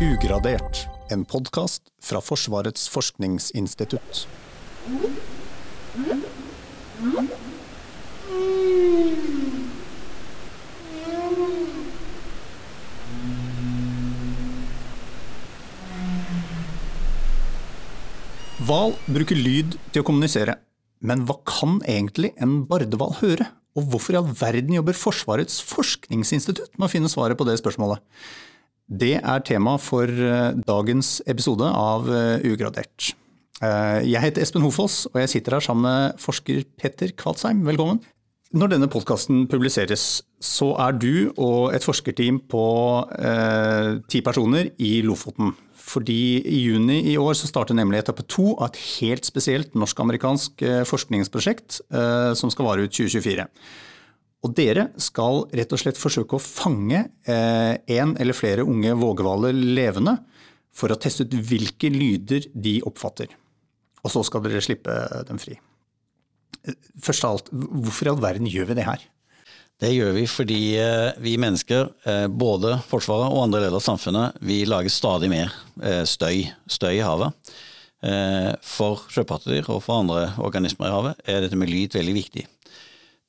Ugradert, en podkast fra Forsvarets forskningsinstitutt. Hval bruker lyd til å kommunisere, men hva kan egentlig en bardehval høre? Og hvorfor i all verden jobber Forsvarets forskningsinstitutt med å finne svaret på det spørsmålet? Det er tema for eh, dagens episode av eh, Ugradert. Eh, jeg heter Espen Hofoss, og jeg sitter her sammen med forsker Petter Kvadsheim. Velkommen. Når denne podkasten publiseres, så er du og et forskerteam på eh, ti personer i Lofoten. Fordi i juni i år så starter nemlig etappe to av et helt spesielt norsk-amerikansk forskningsprosjekt eh, som skal vare ut 2024. Og dere skal rett og slett forsøke å fange én eh, eller flere unge vågehvaler levende for å teste ut hvilke lyder de oppfatter. Og så skal dere slippe dem fri. Først av alt, hvorfor i all verden gjør vi det her? Det gjør vi fordi eh, vi mennesker, eh, både Forsvaret og andre deler av samfunnet, vi lager stadig mer støy, støy i havet. For sjøpattedyr og for andre organismer i havet er dette med lyd veldig viktig.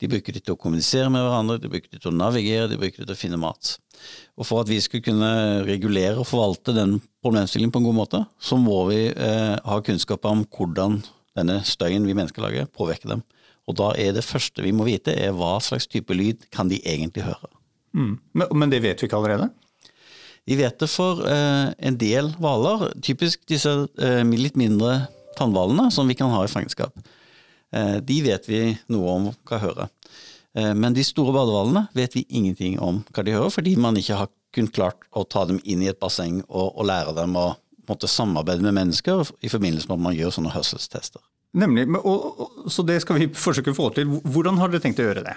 De bruker det til å kommunisere med hverandre, de bruker det til å navigere, de bruker det til å finne mat. Og For at vi skulle kunne regulere og forvalte den problemstillingen på en god måte, så må vi eh, ha kunnskap om hvordan denne støyen vi mennesker lager, påvirker dem. Og da er det første vi må vite, er hva slags type lyd kan de egentlig høre. Mm. Men, men, det vet vi ikke allerede? Vi vet det for eh, en del hvaler, typisk disse eh, litt mindre tannhvalene som vi kan ha i fangenskap. Eh, de vet vi noe om hva hører. Eh, men de store badehvalene vet vi ingenting om hva de hører, fordi man ikke har kun klart å ta dem inn i et basseng og, og lære dem å måtte samarbeide med mennesker i forbindelse med at man gjør sånne hørselstester. Nemlig, og, og, Så det skal vi forsøke å få til. Hvordan har dere tenkt å gjøre det?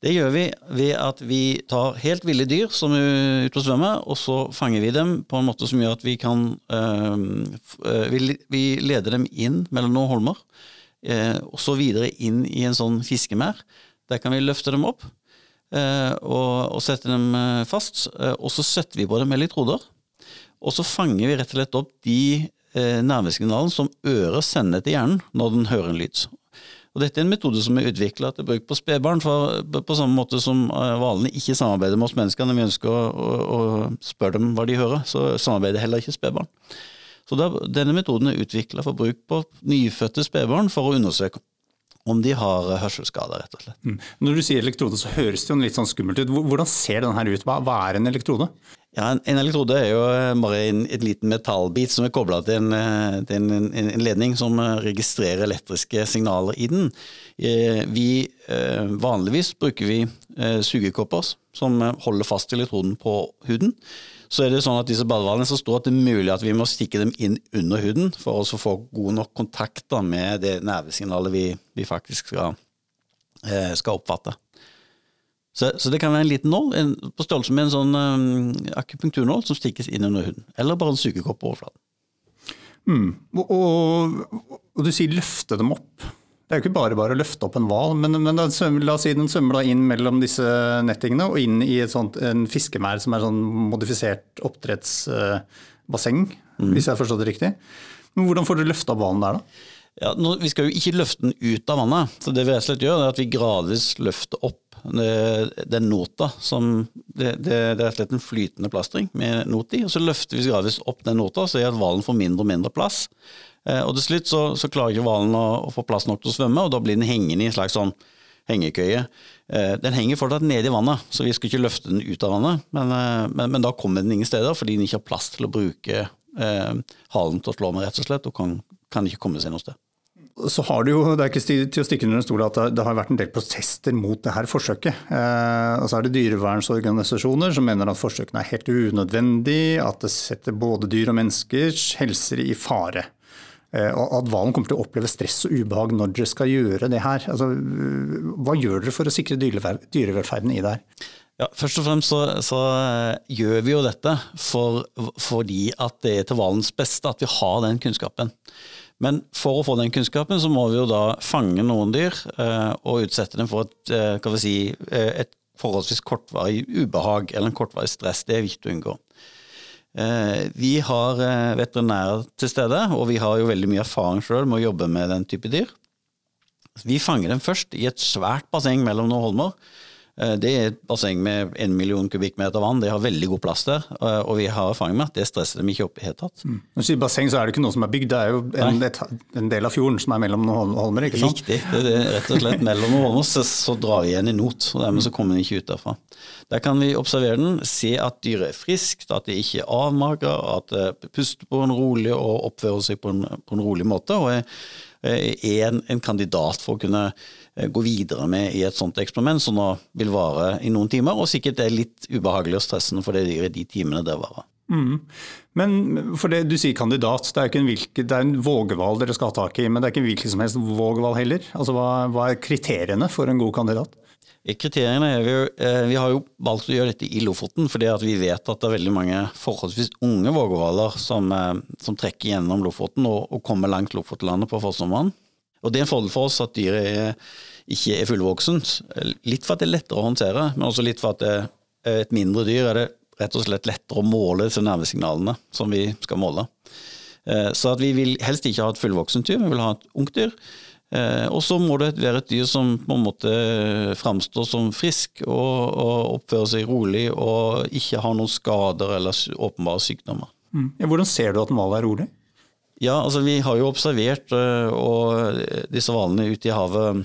Det gjør vi ved at vi tar helt ville dyr som er ute og svømmer, og så fanger vi dem på en måte som gjør at vi kan øh, vi, vi leder dem inn mellom noen holmer eh, videre inn i en sånn fiskemær. Der kan vi løfte dem opp eh, og, og, sette dem eh, fast. Eh, og så setter vi på dem elektroder. Og så fanger vi rett og slett opp de eh, nervesignalene som øret sender til hjernen når den hører en lyd. Og Dette er en metode som er utvikla til bruk på spedbarn, på samme måte som eh, hvalene ikke samarbeider med oss mennesker når vi ønsker å, å, å spørre dem hva de hører, så samarbeider heller ikke spedbarn. Så da, Denne metoden er utvikla for bruk på nyfødte spedbarn for å undersøke om de har hørselsskader, rett og slett. Mm. Når du sier elektrode, så høres det jo litt sånn skummelt ut. Hvordan ser den her ut? Hva, hva er en elektrode? Ja, en, en, elektrode er jo eh, bare en, et liten metallbit som er kobla til, en, eh, til en, ledning som eh, registrerer elektriske signaler i den. Vi, vanligvis bruker vi sugekopper som holder fast elektroden på huden så er det sånn at disse badehvalene så står at det er mulig at vi må stikke dem inn under huden for å få god nok kontakt med det nervesignalet vi, vi faktisk skal, eh, skal oppfatte. Så, så, det kan være en liten nål en, på størrelse med en sånn um, akupunkturnål som stikkes inn under huden. Eller bare en sugekopp på overflaten. Mm. Og, og, og, du sier løfte dem opp. Det er jo ikke bare bare å løfte opp en hval, men, men da, la oss si den svømmer inn mellom disse nettingene og inn i sånt, en fiskemær som er sånn modifisert oppdrettsbasseng, mm. hvis jeg har forstått det riktig. Men hvordan får dere løfta hvalen der, da? Ja, nå, vi skal jo ikke løfte den ut av vannet. så Det vi rett og slett gjør, er at vi gradvis løfter opp den nota. Som, det, det, det, er rett og slett en flytende plastring med not i. og Så løfter vi gradvis opp den nota, så gjør at hvalen får mindre og mindre plass. Eh, og til slutt så, så klarer ikke hvalen å, å, få plass nok til å svømme, og da blir den hengende i en slags sånn hengekøye. Eh, den henger fortsatt nede i vannet, så vi skal ikke løfte den ut av vannet. Men, eh, men, men da kommer den ingen steder, fordi den ikke har plass til å bruke eh, halen til å slå med, rett og slett, og kan, kan ikke komme seg noe sted. Så har Det jo, det er ikke til å stikke under en stol at det har vært en del protester mot det her forsøket. Eh, og så er det dyrevernsorganisasjoner som mener at forsøkene er helt unødvendig, at det setter både dyr og menneskers helser i fare. Eh, og at hvalen kommer til å oppleve stress og ubehag når dere skal gjøre det her. Altså, hva gjør dere for å sikre dyrevelferden i det her? Ja, først og fremst så, så eh, gjør vi jo dette for, fordi at det er til hvalens beste at vi har den kunnskapen. Men for å få den kunnskapen så må vi jo da fange noen dyr eh, og utsette dem for et, eh, si, et forholdsvis kortvarig ubehag eller en kortvarig stress. Det er viktig å unngå. Vi har veterinærer til stede, og vi har jo veldig mye erfaring sjøl med å jobbe med den type dyr. Vi fanger dem først i et svært basseng mellom noen holmer. Eh, det er et basseng med en million kubikkmeter vann, det har veldig god plass der. Eh, og vi har erfaring med at det stresser dem ikke opp i det hele tatt. Mm. Når du sier basseng, så er det ikke noe som er bygd, det er jo en, et, en del av fjorden som er mellom noen holmer, ikke sant? Riktig, det er rett og slett mellom noen holmer, så, så drar vi igjen i not. og Dermed så kommer den ikke ut derfra. Der kan vi observere den, se at dyret er friskt, at det ikke er avmagra, at det puster på en rolig og oppfører seg på en, på en rolig måte. og er, er en, en kandidat for å kunne Eh, gå videre med i et sånt eksperiment, som nå vil vare i noen timer, og sikkert er litt ubehagelig og stressende for det dyret de timene det varer. Mm. Men for det du sier kandidat, det er, ikke en, det er en vågehval dere skal ha tak i, men det er ikke en hvilken som helst vågehval heller? Altså, hva, hva, er kriteriene for en god kandidat? Kriteriene er vi, eh, vi har jo valgt å gjøre dette i Lofoten, fordi vi vet at det er veldig mange forholdsvis unge vågehvaler som, eh, som, trekker gjennom Lofoten og, og kommer langt Lofotlandet på forsommeren. Og Det er en fordel for oss at dyret er, ikke er fullvoksent. Litt for at det er lettere å håndtere, men også litt for at det er et mindre dyr er det rett og slett lettere å måle disse nervesignalene som vi skal måle. Eh, så at vi vil helst ikke ha et fullvoksent dyr, vi vil ha et ungt dyr. Eh, og så må det være et dyr som på en måte framstår som frisk og, og oppfører seg rolig og ikke har noen skader eller åpenbare sykdommer. Mm. Hvordan ser du at en hval er rolig? Ja, altså vi har jo observert og disse hvalene ute i havet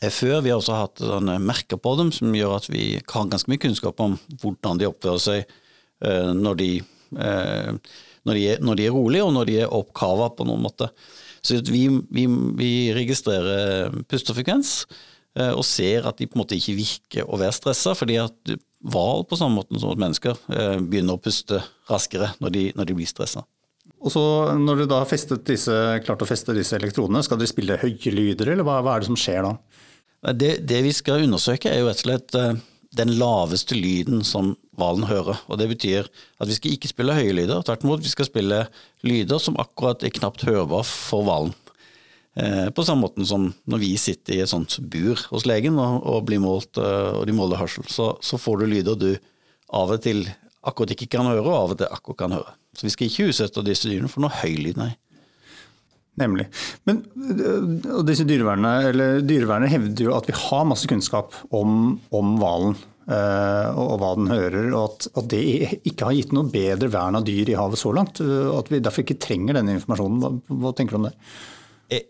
før. Vi har også hatt sånne merker på dem som gjør at vi har ganske mye kunnskap om hvordan de oppfører seg uh, når, de, når, de er, når, de, er, rolige og når de er oppkava på noen måte. Så vi, vi, vi registrerer pustefrekvens og ser at de på en måte ikke virker å være stressa, fordi at hval på samme måte som mennesker begynner å puste raskere når de, når de blir stressa. Og så Når du da har klart å feste disse elektrodene, skal dere spille høye lyder, eller hva, hva er det som skjer da? Det, det, vi skal undersøke, er jo rett og slett eh, den laveste lyden som hvalen hører. Og Det betyr at vi skal ikke spille høye lyder, tvert imot vi skal spille lyder som akkurat er knapt hørbar for hvalen. Eh, på samme måte som når vi sitter i et sånt bur hos legen og, og blir målt, eh, og de måler hørsel, så, så får du lyder du av og til akkurat ikke kan høre, og av og til akkurat kan høre. Så vi skal ikke utsette disse dyrene for noe høylyd, nei. Nemlig. Men og disse dyrevernerne, eller dyrevernerne hevder jo at vi har masse kunnskap om hvalen. Uh, og, hva den hører, og at, at, det ikke har gitt noe bedre vern av dyr i havet så langt. og at vi derfor ikke trenger denne informasjonen. Hva, hva tenker du om det? Jeg,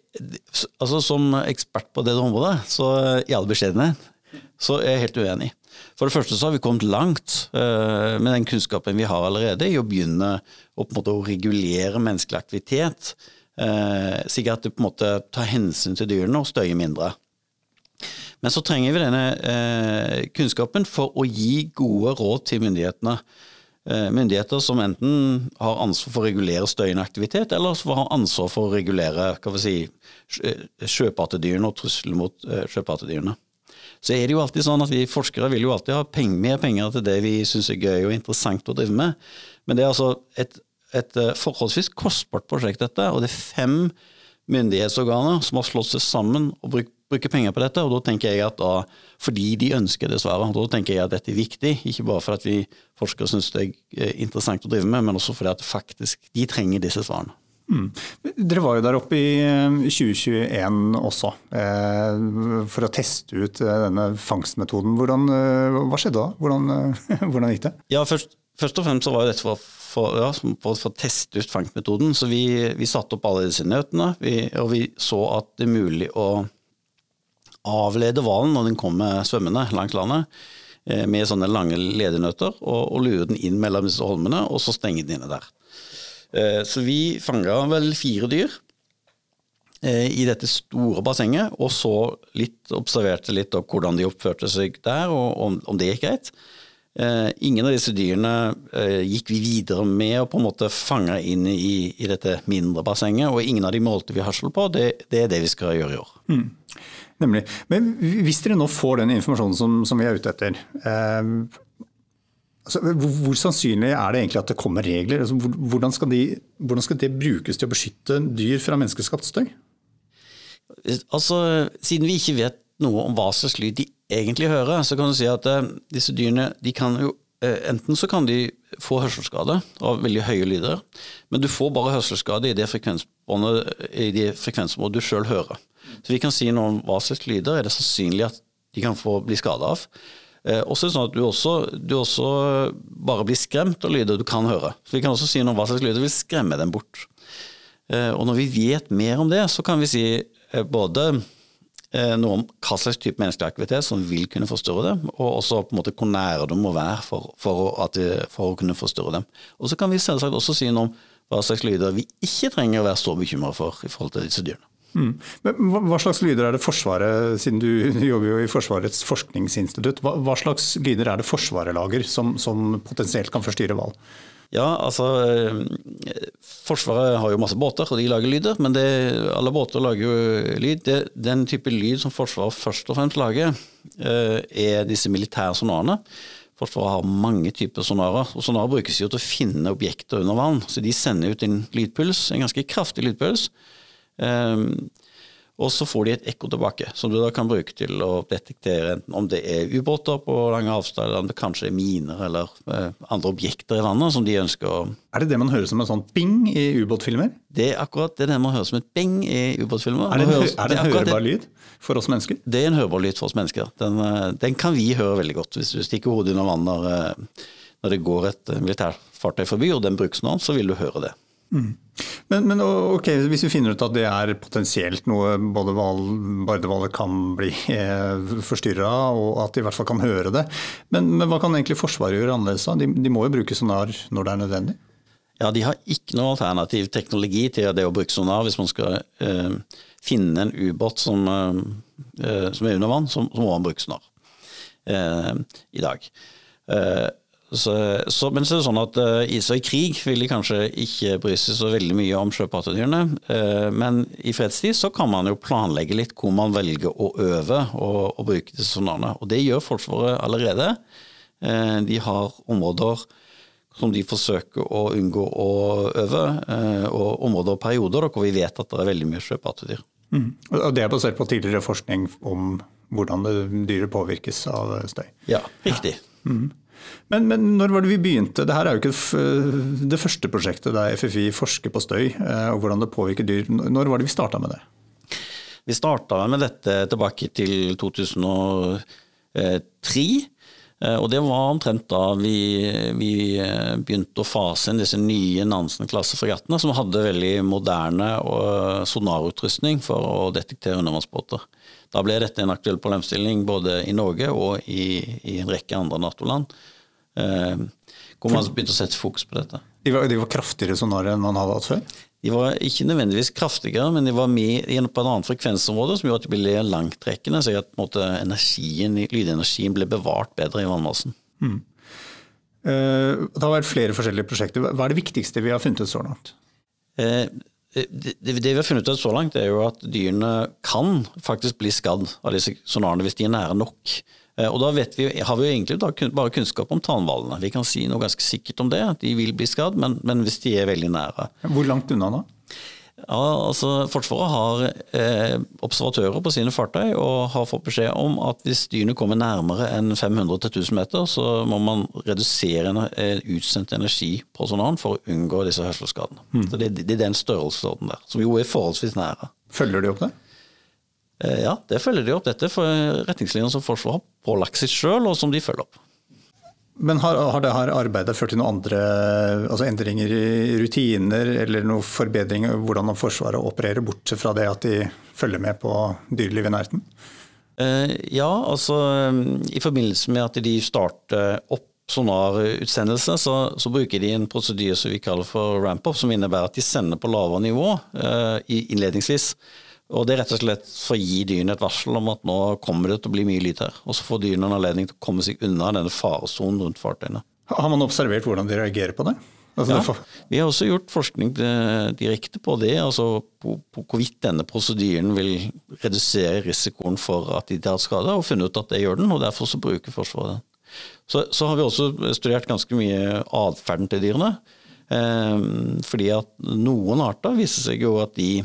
altså Som ekspert på det området, så i all beskjedenhet, så er jeg helt uenig. For det første så har vi kommet langt uh, med den kunnskapen vi har allerede, i å begynne å, måte, å regulere menneskelig aktivitet, uh, slik at det på en måte tar hensyn til dyrene og støyer mindre. Men så trenger vi denne uh, kunnskapen for å gi gode råd til myndighetene. Myndigheter som enten har ansvar for å regulere støyende aktivitet, eller som har ansvar for å regulere hva si, sjøpattedyrene og trusler mot sjøpattedyrene så er det jo alltid sånn at vi forskere vil jo alltid ha penger, mer penger til det vi syns er gøy og interessant å drive med. Men det er altså et, et eh, forholdsvis kostbart prosjekt, dette. Og det er fem myndighetsorganer som har slått seg sammen og brukt bruker penger på dette, og da tenker jeg at da, fordi de ønsker det svaret, da tenker jeg at dette er viktig. Ikke bare for at vi forskere syns det er eh, interessant å drive med, men også fordi at faktisk de trenger disse svarene. Mm. Dere var jo der oppe i 2021 eh, også eh, for å teste ut eh, denne fangstmetoden. Hvordan, hva skjedde da? Hvordan, hvordan gikk det? Ja, først, først, og fremst så var dette for, for, ja, for, å teste ut fangstmetoden. Så vi, vi satte opp alle disse nøtene, vi, og vi så at det er mulig å avlede hvalen når den kommer svømmende langs landet med sånne lange ledernøtter, og, og lure den inn mellom disse holmene, og så stenge den inne der. Eh, så vi fanga vel fire dyr eh, i dette store bassenget, og så litt, observerte litt opp hvordan de oppførte seg der, og om, det gikk greit. Eh, ingen av disse dyrene gikk vi videre med og på en måte fanga inn i, i, dette mindre bassenget, og ingen av de målte vi hørsel på. Det, det, er det vi skal gjøre i år. Mm. Nemlig. Men hvis dere nå får den informasjonen som, som vi er ute etter, eh, Altså, hvor sannsynlig er det egentlig at det kommer regler? Altså, hvordan, skal de, hvordan, skal det brukes til å beskytte dyr fra menneskeskapt støy? Altså, Siden vi ikke vet noe om hva slags lyd de egentlig hører, så kan du si at uh, disse dyrene de kan jo enten så kan de få hørselsskade av veldig høye lyder, men du får bare hørselsskade i det frekvensområdet du sjøl hører. Så vi kan si noe om hva slags lyder er det sannsynlig at de kan få bli skada av. Eh, også er det sånn at du også, du også, bare blir skremt av lyder du kan høre. Så Vi kan også si noe om hva slags lyder vil skremme dem bort. Eh, og når vi vet mer om det, så kan vi si eh, både noe om hva slags type menneskelig aktivitet som vil kunne forstyrre dem, og også på en måte hvor nære de må være for, for, at, for å kunne forstyrre dem. Og så kan vi selvsagt også si noe om hva slags lyder vi ikke trenger å være så bekymra for i forhold til disse dyrene. Mm. Men hva slags lyder er det Forsvaret, siden du jobber jo i Forsvarets forskningsinstitutt, hva, hva slags lyder er det Forsvaret lager som, som potensielt kan forstyrre hval? Ja, altså Forsvaret har jo masse båter, og de lager lyder. Men det, alle båter lager jo lyd. Det, den type lyd som Forsvaret først og fremst lager, eh, er disse militære sonarene. Forsvaret har mange typer sonarer, og sonarer brukes jo til å finne objekter under vann. Så de sender ut en lydpuls, en ganske kraftig lydpuls. Um, og så får de et ekko tilbake, som du da kan bruke til å detektere enten om det er ubåter på lange avstander, eller om det kanskje er miner eller eh, andre objekter i vannet som de ønsker å Er det det man hører som en sånn bing i ubåtfilmer? Det er akkurat det, det man hører som et bing i ubåtfilmer. Er det, en, er det en hørbar lyd for oss mennesker? Det er en hørbar lyd for oss mennesker. Den, eh, den kan vi høre veldig godt. Hvis du stikker hodet under vann når, eh, når det går et militærfartøy forbi, og den brukes nå, så vil du høre det. Men, men ok, hvis vi finner ut at det er potensielt noe både bardehvaler kan bli eh, forstyrra av, og at de i hvert fall kan høre det. Men, men hva kan egentlig Forsvaret gjøre annerledes? De, de, må jo bruke sonar når det er nødvendig? Ja, De har ikke noe alternativ teknologi til det å bruke sonar hvis man skal eh, finne en ubåt som, eh, som, er under vann, så må man bruke sonar eh, i dag. Eh, så, så, men så er det sånn at uh, i, i krig vil de kanskje ikke bry seg så veldig mye om sjøpattedyrene. Uh, men i fredstid så kan man jo planlegge litt hvor man velger å øve og, og bruke disse sonarene. Og det gjør Forsvaret allerede. Uh, de har områder som de forsøker å unngå å øve, og områder og perioder hvor vi vet at det er veldig mye sjøpattedyr. Mm. Og det er basert på tidligere forskning om hvordan dyret påvirkes av støy? Ja, riktig. Ja. Mm. Men, men, når var det vi begynte? Dette er jo ikke det første prosjektet der FFI forsker på støy eh, og hvordan det påvirker dyr. Når var det vi starta med det? Vi starta med dette tilbake til 2003. Eh, og det var omtrent da vi, vi eh, begynte å fase inn disse nye Nansen-klassefregattene, som hadde veldig moderne sonarutrustning for å detektere undervannsbåter. Da ble dette en aktuell problemstilling både i Norge og i, i en rekke andre Nato-land. Eh, hvor man begynte å sette fokus på dette. De var, de var kraftigere sonarer enn man hadde hatt før? De var ikke nødvendigvis kraftigere, men de var med på en annen frekvensområde som gjorde at de ble langtrekkende, så at måte, energien, lydenergien ble bevart bedre i vannmassen. Mm. Uh, det har vært flere forskjellige prosjekter. Hva er det viktigste vi har funnet ut så langt? Uh, det, det, vi har funnet ut så langt, er jo at dyrene kan faktisk bli skadd av disse sonarene hvis de er nære nok. Eh, og da vi, har vi jo egentlig bare kunnskap om tannhvalene. Vi kan si noe ganske sikkert om det, de vil bli skadd, men, men hvis de er veldig nære. Hvor langt unna da? Ja, altså Forsvaret har eh, observatører på sine fartøy og har fått beskjed om at hvis dyrene kommer nærmere enn 500-1000 meter, så må man redusere en, en utsendt energi på sonaren for å unngå disse hørselsskadene. Mm. Så det, det, er den størrelsesorden der, som jo er forholdsvis nære. Følger de opp det? Eh, ja, det følger de opp. Dette for retningslinjer som Forsvaret har pålagt seg sjøl, og som de følger opp. Men har, har det her arbeidet ført til noen andre altså endringer i rutiner eller noen forbedringer i hvordan Forsvaret opererer, bortsett fra det at de følger med på dyreliv i nærheten? Eh, ja, altså i forbindelse med at de starter opp sonarutsendelse, så, så bruker de en prosedyre som vi kaller for ramp-up, som innebærer at de sender på lavere nivå uh, innledningsvis. Og Det er rett og slett for å gi dyrene et varsel om at nå kommer det til å bli mye lyd her. Og så får dyrene en anledning til å komme seg unna denne faresonen rundt fartøyene. Har man observert hvordan de reagerer på det? Altså, ja, Vi har også gjort forskning direkte på det, altså på, på hvorvidt denne prosedyren vil redusere risikoen for at de tar skade, og funnet ut at det gjør den, og derfor så bruker Forsvaret den. Så, så har vi også studert ganske mye atferden til dyrene. Eh, fordi at noen arter viser seg jo at de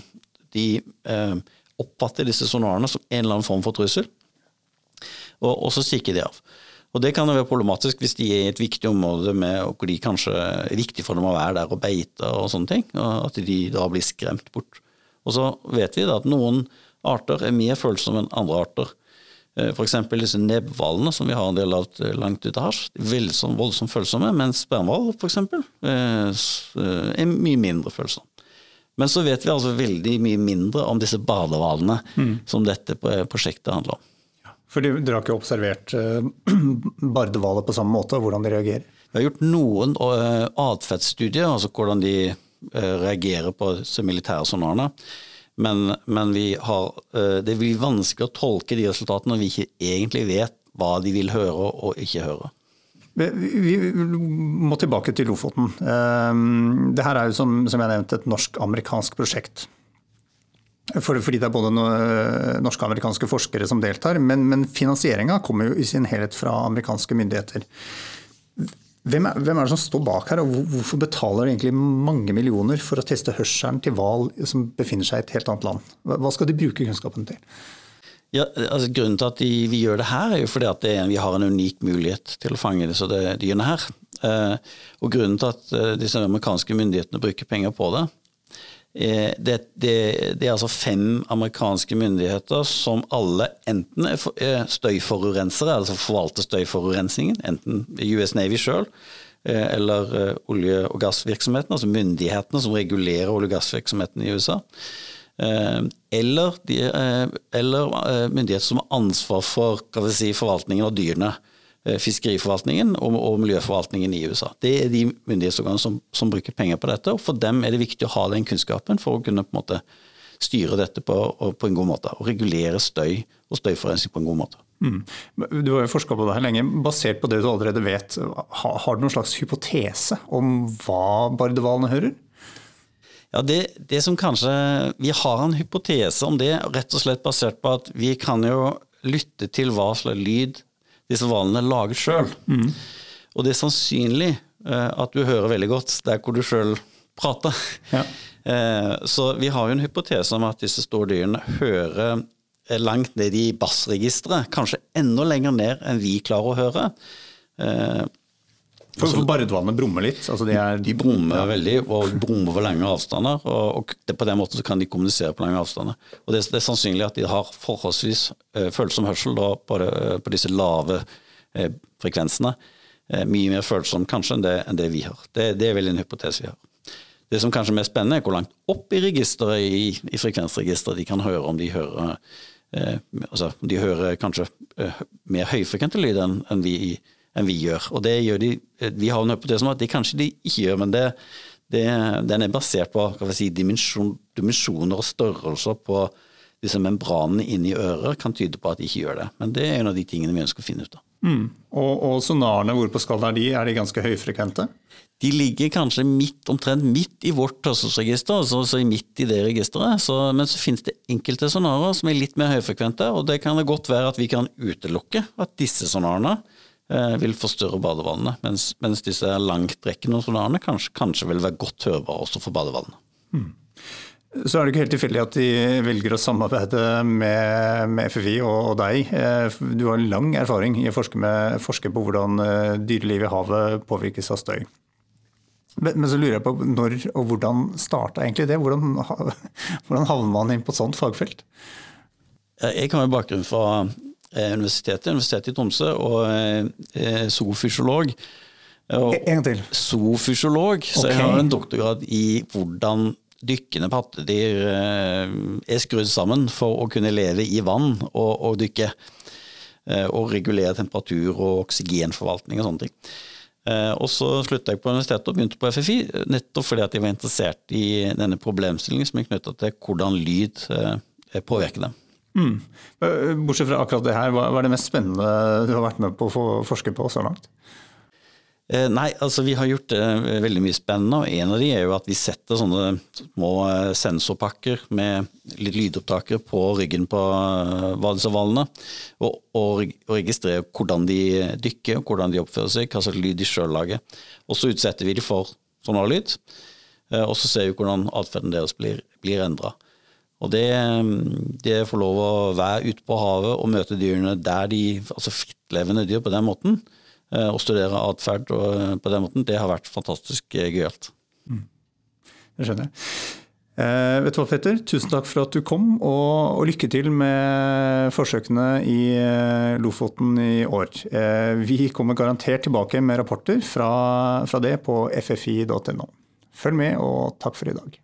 de eh, oppfatter disse sonarene som en eller annen form for trussel, og, og så stikker de av. Og Det kan jo være problematisk hvis de er i et viktig område med, og de kanskje er viktig for dem å være der og beite og sånne ting, og at de da blir skremt bort. Og så vet vi da at noen arter er mer følsomme enn andre arter. Eh, F.eks. disse nebbhvalene som vi har en del av langt ute havs. Voldsomt, følsomme, mens spermhval f.eks. er mye mindre følsom. Men så vet vi altså veldig mye mindre om disse badehvalene mm. som dette prosjektet handler om. For Dere har ikke observert uh, bardehvaler på samme måte, og hvordan de reagerer? Vi har gjort noen uh, atferdsstudier, altså hvordan de reagerer på militære sonarene. Men, men har, det blir vanskelig å tolke de resultatene når vi ikke egentlig vet hva de vil høre og ikke høre. Vi må tilbake til Lofoten. Det her er jo som, som jeg nevnte et norsk-amerikansk prosjekt. For, fordi det er både norske og amerikanske forskere som deltar. Men, men finansieringa kommer jo i sin helhet fra amerikanske myndigheter. Hvem er, hvem er, det som står bak her, og hvorfor betaler de egentlig mange millioner for å teste hørselen til hval som befinner seg i et helt annet land? Hva skal de bruke kunnskapen til? Ja, altså Grunnen til at de, vi gjør det her, er jo fordi at en, vi har en unik mulighet til å fange disse dyrene her. Eh, og Grunnen til at eh, disse amerikanske myndighetene bruker penger på det, Eh, det, det, det, er altså fem amerikanske myndigheter som alle enten er støyforurensere, altså forvalter støyforurensningen, enten US Navy sjøl eh, eller eh, olje- og gassvirksomheten, altså myndighetene som regulerer olje- og gassvirksomheten i USA. Eller, de, eller myndigheter som har ansvar for si, forvaltningen av dyrene. Eh, fiskeriforvaltningen og, og, miljøforvaltningen i USA. Det er de myndighetsorganene som, som, bruker penger på dette, og for dem er det viktig å ha den kunnskapen for å kunne på en måte styre dette på, på en god måte, og regulere støy og støyforurensning på en god måte. Mm. Du har jo forska på det her lenge. Basert på det du allerede vet, har du noen slags hypotese om hva bardehvalene hører? Ja, det, det, som kanskje Vi har en hypotese om det, rett og slett basert på at vi kan jo lytte til hva slags lyd disse hvalene lager sjøl. Mm. Og det er sannsynlig uh, at du hører veldig godt der hvor du sjøl prater. Ja. Uh, så vi har jo en hypotese om at disse store dyrene hører eh, langt ned i bassregisteret, kanskje enda lenger ned enn vi klarer å høre. Uh, for, for Bardvannet brummer litt? Altså de, er, de, brummer ja. veldig, og brummer over lange avstander. og, og det, På den måten så kan de kommunisere på lange avstander. Og Det, det er sannsynlig at de har forholdsvis eh, følsom hørsel da, på, det, på, disse lave eh, frekvensene. Eh, mye mer følsom kanskje enn det, enn det vi har. Det, det, er vel en hypotese vi har. Det som kanskje er mest spennende, er hvor langt opp i registeret, i, i frekvensregisteret de kan høre om de hører altså, De hører kanskje mer høyfrekvente lyd enn, enn vi i enn vi gjør. Og det gjør de, Vi har en hypotese om at det kanskje de ikke gjør, men det, det, den er basert på si, dimensjon, dimensjoner og størrelser på disse membranene inni øret kan tyde på at de ikke gjør det. Men det er en av de tingene vi ønsker å finne ut av. Mm. Og, og sonarene, hvor på skala er de? Er de ganske høyfrekvente? De ligger kanskje midt, omtrent midt i vårt hørselsregister, altså, så midt i det registeret. Så, men så finnes det enkelte sonarer som er litt mer høyfrekvente, og det kan det godt være at vi kan utelukke at disse sonarene Eh, vil forstyrre badevannene, mens, mens disse langtrekkende sonarene kanskje, kanskje, vil være godt hørbare også for badevannene. Hmm. Så er det ikke helt tilfeldig at de velger å samarbeide med, med FFI og, og, deg. Eh, du har lang erfaring i å forske, med, forske på hvordan eh, dyrelivet i havet påvirkes av støy. Men så lurer jeg på når og hvordan starta egentlig det? Hvordan, hvordan havner man inn på et sånt fagfelt? Jeg har jo bakgrunn fra Eh, universitetet, Universitetet i Tromsø, og eh, zoofysiolog. En til. Zoofysiolog. Så jeg har en doktorgrad i hvordan dykkende pattedyr eh, er skrudd sammen for å kunne leve i vann og, og dykke. Og regulere temperatur og oksygenforvaltning og sånne ting. Og så slutta jeg på universitetet og begynte på FFI, nettopp fordi at jeg var interessert i denne problemstillingen som er knytta til hvordan lyd påvirker dem. Mm. Bortsett fra akkurat det her, hva er det mest spennende du har vært med på å forske på så langt? Eh, nei, altså vi har gjort eh, veldig mye spennende. og En av de er jo at vi setter sånne små eh, sensorpakker med litt lydopptakere på ryggen på hvalene. Og, og, og registrerer hvordan de dykker, hvordan de oppfører seg, hva slags lyd de sjøl lager. Og så utsetter vi dem for sånn lyd. Og så ser vi hvordan atferden deres blir, blir endra. Og det, det får lov å være ute på havet og møte dyrene der de Altså frittlevende dyr på den måten, og studere atferd på den måten, det har vært fantastisk gøyalt. Mm. Det skjønner jeg. Eh, vet du hva, Petter? Tusen takk for at du kom, og, og lykke til med forsøkene i eh, Lofoten i år. Eh, vi kommer garantert tilbake med rapporter fra, fra det på ffi.no. Følg med, og takk for i dag.